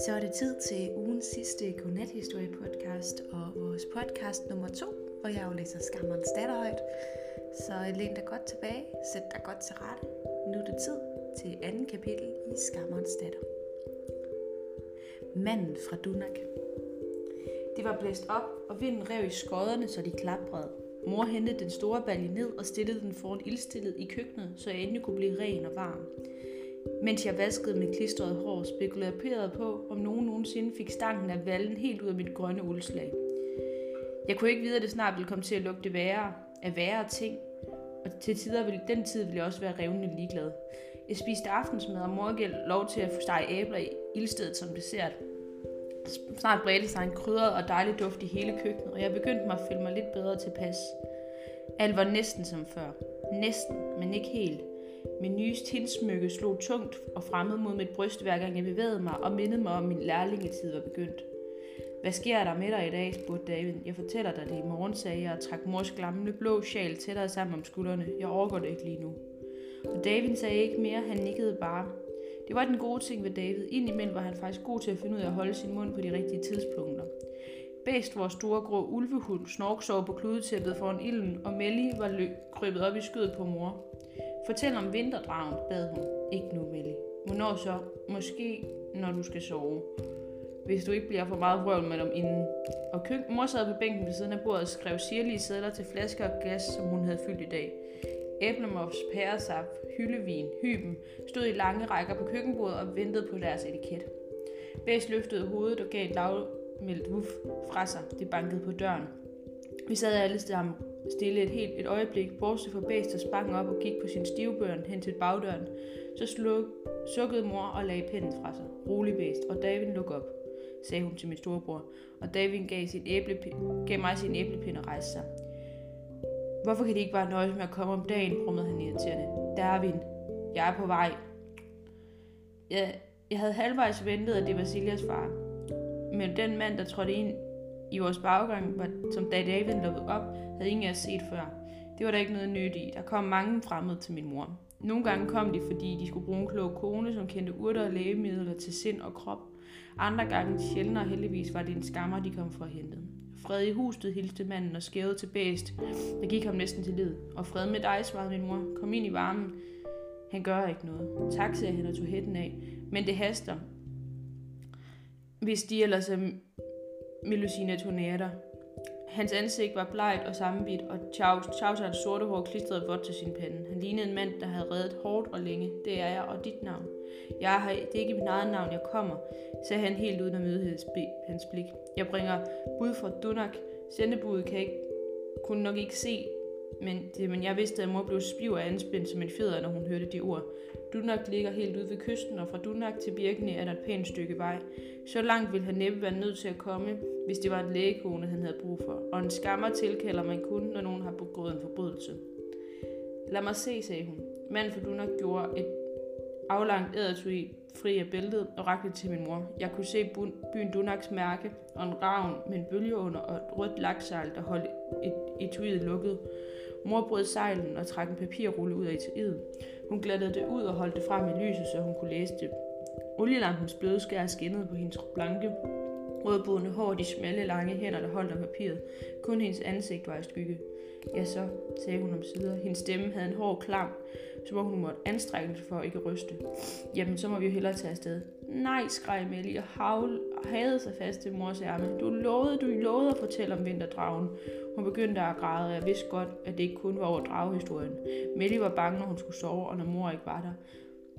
Så er det tid til ugens sidste godnathistorie-podcast og vores podcast nummer to, hvor jeg jo læser Skammerens Datterhøjt. Så læn dig godt tilbage, sæt dig godt til rette. Nu er det tid til anden kapitel i Skammerens datter. Manden fra Dunak. Det var blæst op, og vinden rev i skodderne, så de klaprede. Mor hentede den store balje ned og stillede den foran ildstillet i køkkenet, så jeg endelig kunne blive ren og varm. Mens jeg vaskede mit klistrede hår, spekulerede på, om nogen nogensinde fik stanken af vallen helt ud af mit grønne uldslag. Jeg kunne ikke vide, at det snart ville komme til at lugte værre af værre ting, og til tider ville, den tid ville jeg også være revnende ligeglad. Jeg spiste aftensmad, og mor gav lov til at få stege æbler i ildstedet som dessert. Snart bredte sig en krydret og dejlig duft i hele køkkenet, og jeg begyndte mig at føle mig lidt bedre tilpas. Alt var næsten som før. Næsten, men ikke helt. Min nye tindsmykke slog tungt og fremmed mod mit bryst, hver gang jeg bevægede mig og mindede mig om, min lærlingetid var begyndt. Hvad sker der med dig i dag, spurgte David. Jeg fortæller dig det i morgen, sagde jeg og trak mors gamle blå sjal tættere sammen om skuldrene. Jeg overgår det ikke lige nu. Og David sagde ikke mere, han nikkede bare. Det var den gode ting ved David. Indimellem var han faktisk god til at finde ud af at holde sin mund på de rigtige tidspunkter. Bæst, vores store grå ulvehund, snork sov på kludetæppet foran ilden, og Melly var lø- krybet op i skødet på mor. Fortæl om vinterdragen, bad hun. Ikke nu, Melly. Hvornår så? Måske, når du skal sove. Hvis du ikke bliver for meget vrøvl med dem inden. Og køk- mor sad på bænken ved siden af bordet og skrev sirlige sædler til flasker og glas, som hun havde fyldt i dag. Æblemops, pæresap, hyldevin, hyben stod i lange rækker på køkkenbordet og ventede på deres etiket. Bæs løftede hovedet og gav et lavmældt wuff fra sig. Det bankede på døren. Vi sad alle sammen stille et helt et øjeblik, bortset fra Bæs, der sprang op og gik på sin stivbørn hen til bagdøren. Så sluk, sukkede mor og lagde pinden fra sig. Rolig Bæst, og David luk op, sagde hun til min storebror. Og David gav, sin æble, gav mig sin æblepind og rejste sig. Hvorfor kan de ikke bare nøjes med at komme om dagen, brummede han irriterende. Darwin, jeg er på vej. Jeg, jeg havde halvvejs ventet, at det var Siljas far. Men den mand, der trådte ind i vores baggang, var, som da David lukkede op, havde ingen af os set før. Det var der ikke noget nyt i. Der kom mange fremmede til min mor. Nogle gange kom de, fordi de skulle bruge en klog kone, som kendte urter og lægemidler til sind og krop. Andre gange, sjældnere heldigvis, var det en skammer, de kom for at hente. Fred i huset hilste manden og skævede til bæst. Der gik ham næsten til lid. Og fred med dig, svarede min mor. Kom ind i varmen. Han gør ikke noget. Tak, sagde han og tog hætten af. Men det haster. Hvis de ellers er Melusina Tornata. Hans ansigt var blegt og sammenbidt, og Chausans sorte hår klistrede vådt til sin pande. Han lignede en mand, der havde reddet hårdt og længe. Det er jeg, og dit navn. Jeg har, det er ikke mit eget navn, jeg kommer, sagde han helt uden at møde hans blik. Jeg bringer bud fra Dunak. Sendebuddet kan ikke, kunne nok ikke se, men, det, men jeg vidste, at mor blev spiv af anspændt som en fjeder, når hun hørte de ord. Dunak ligger helt ude ved kysten, og fra Dunak til Birkene er der et pænt stykke vej. Så langt ville han næppe være nødt til at komme, hvis det var en lægekone, han havde brug for. Og en skammer tilkalder man kun, når nogen har begået en forbrydelse. Lad mig se, sagde hun. Manden for Dunak gjorde et aflangt ædertui fri af bæltet og rakte til min mor. Jeg kunne se byen Dunaks mærke og en ravn med en bølge under og et rødt laksejl, der holdt et etuiet lukket. Mor brød sejlen og trak en papirrulle ud af etuiet. Hun glattede det ud og holdt det frem i lyset, så hun kunne læse det. Olielampens bløde skær skinnede på hendes blanke, rødbrune hår de smalle, lange hænder, der holdt om papiret. Kun hendes ansigt var i skygge. Ja, så, sagde hun om sider. Hendes stemme havde en hård klam, som om hun måtte anstrenge sig for at ikke ryste. Jamen, så må vi jo hellere tage afsted. Nej, skreg Melly og havl, havde sig fast til mors ærme. Du lovede, du lovede at fortælle om vinterdragen. Hun begyndte at græde, og jeg vidste godt, at det ikke kun var over dragehistorien. Melly var bange, når hun skulle sove, og når mor ikke var der.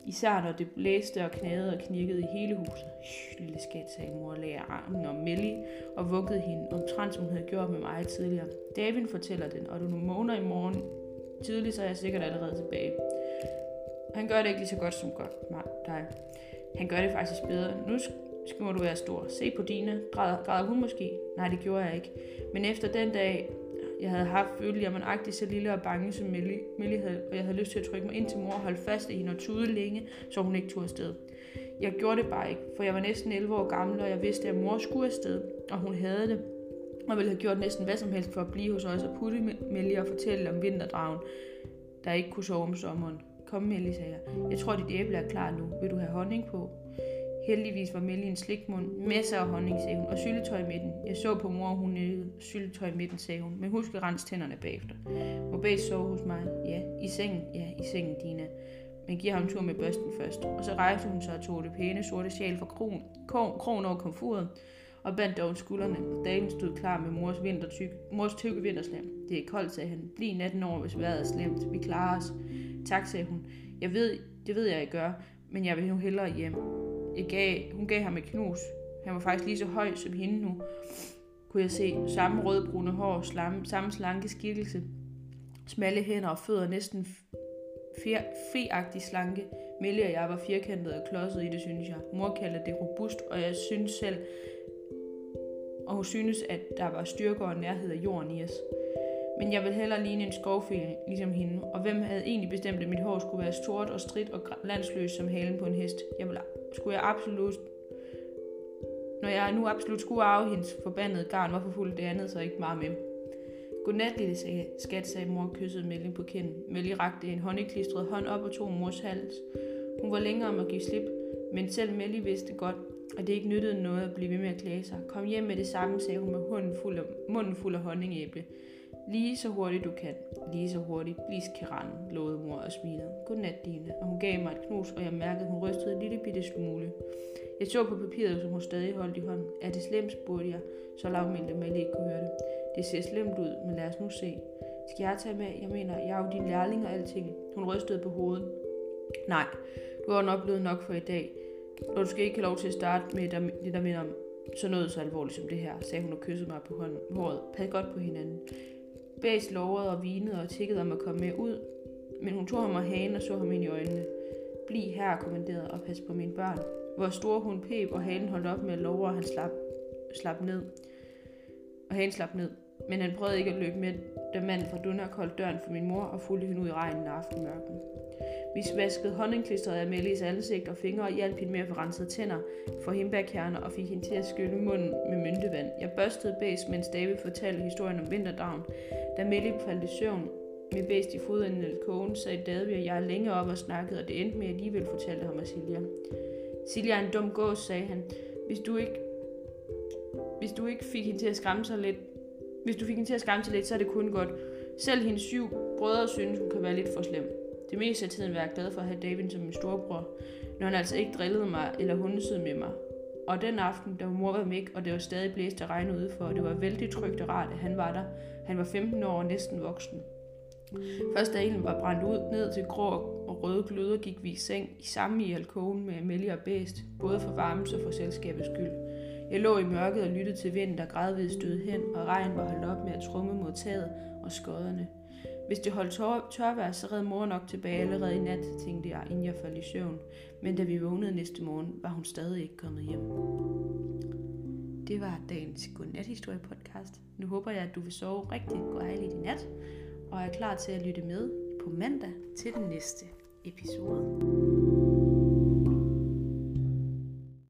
Især når det blæste og knagede og knirkede i hele huset. Shh, lille skat, sagde mor, lagde armen om Melly og vuggede hende, omtrent som hun havde gjort med mig tidligere. David fortæller den, og du nu måner i morgen tidligt, så er jeg sikkert allerede tilbage. Han gør det ikke lige så godt som godt dig. Han gør det faktisk bedre. Nu skal du være stor. Se på dine. Græder, græder hun måske? Nej, det gjorde jeg ikke. Men efter den dag, jeg havde haft, følte jeg mig agtig så lille og bange, som Millie, Millie havde, og jeg havde lyst til at trykke mig ind til mor og holde fast i hende og tude længe, så hun ikke tog afsted. Jeg gjorde det bare ikke, for jeg var næsten 11 år gammel, og jeg vidste, at mor skulle afsted, og hun havde det, og ville have gjort næsten hvad som helst for at blive hos os og putte Millie og fortælle om vinterdragen, der ikke kunne sove om sommeren. Kom, Melly, sagde jeg. Jeg tror, dit æble er klar nu. Vil du have honning på? Heldigvis var Melly en slikmund. Masser af honning, sagde hun, og syltetøj i midten. Jeg så på mor, hun nødede syltetøj i midten, sagde hun. Men husk at rense tænderne bagefter. Må bag sove hos mig? Ja. I sengen? Ja, i sengen, Dina. Men giver ham tur med børsten først. Og så rejste hun sig og tog det pæne sorte sjal fra krogen, krogen over komfuret og bandt dog skuldrene. Dagen stod klar med mors, vintertyk, mors tykke vinterslam. Det er koldt, sagde han. Bliv natten over, hvis vejret er slemt. Vi klarer os. Tak, sagde hun. Jeg ved, det ved jeg, jeg gør, men jeg vil nu hellere hjem. Jeg gav, hun gav ham et knus. Han var faktisk lige så høj som hende nu. Kunne jeg se samme rødbrune hår, slam, samme slanke skikkelse, smalle hænder og fødder, næsten feagtig slanke. Melle og jeg var firkantet og klodset i det, synes jeg. Mor kalder det robust, og jeg synes selv, og hun synes, at der var styrke og nærhed af jorden i os. Men jeg vil hellere ligne en skovfil, ligesom hende. Og hvem havde egentlig bestemt, at mit hår skulle være stort og stridt og landsløs som halen på en hest? Jeg ville, skulle jeg absolut... Når jeg nu absolut skulle arve hendes forbandede garn, hvorfor fulgte det andet så ikke meget med? Godnat, lille sagde, skat, sagde mor og kyssede Melly på kinden. Melly rakte en håndeklistret hånd op og tog mors hals. Hun var længere om at give slip, men selv Melly vidste godt, at det ikke nyttede noget at blive ved med at klage sig. Kom hjem med det samme, sagde hun med munden fuld af, munden fuld af honningæble. Lige så hurtigt du kan. Lige så hurtigt. Blisk Kiran, lovede mor og smilede. Godnat, Dine. Og hun gav mig et knus, og jeg mærkede, at hun rystede en lille bitte smule. Jeg så på papiret, som hun stadig holdt i hånden. Er det slemt, spurgte jeg, så lavmælte Melle ikke kunne høre det. Det ser slemt ud, men lad os nu se. Skal jeg tage med? Jeg mener, jeg er jo din lærling og alting. Hun rystede på hovedet. Nej, du har nok blevet nok for i dag. Og du skal ikke have lov til at starte med det, der minder om så noget så alvorligt som det her, sagde hun og kyssede mig på hånden, håret. Pas godt på hinanden. Bæs lovede og vinede og tikkede om at komme med ud, men hun tog ham og hagen og så ham ind i øjnene. Bliv her, kommanderede og pas på mine børn. Hvor store hun pep, og hanen holdt op med at love, og han slap, slap ned. Og hanen slap ned. Men han prøvede ikke at løbe med, da manden fra Dunner holdt døren for min mor og fulgte hende ud i regnen og aftenmørken. Vi vaskede honningklistret af Mellies ansigt og fingre og hjalp hende med at få renset tænder, for himbærkerner og fik hende til at skylle munden med myntevand. Jeg børstede bæs, mens David fortalte historien om vinterdagen. Da Melly faldt i søvn med bedst i fodenden af kogen, sad David og jeg længe op og snakkede, og det endte med, at jeg alligevel fortalte ham af Silja. Silja er en dum gås, sagde han. Hvis du ikke hvis du ikke fik hende til at skræmme sig lidt, hvis du fik hende til at skræmme sig lidt, så er det kun godt. Selv hendes syv brødre synes, hun kan være lidt for slem. Det meste af tiden var jeg glad for at have David som min storebror, når han altså ikke drillede mig eller hundesede med mig. Og den aften, da mor var væk, og det var stadig blæst og regn udenfor, og det var vældig trygt og rart, at han var der. Han var 15 år og næsten voksen. Først da ilden var brændt ud ned til grå og røde gløder, gik vi i seng i samme i alkoven med Amelie og Bæst, både for varmens og for selskabets skyld. Jeg lå i mørket og lyttede til vinden, der gradvist stød hen, og regn var holdt op med at trumme mod taget og skodderne. Hvis det holdt tør- tørvejr, så red mor nok tilbage allerede i nat, tænkte jeg, inden jeg faldt i søvn. Men da vi vågnede næste morgen, var hun stadig ikke kommet hjem. Det var dagens godnathistorie podcast. Nu håber jeg, at du vil sove rigtig dejligt i nat, og er klar til at lytte med på mandag til den næste episode.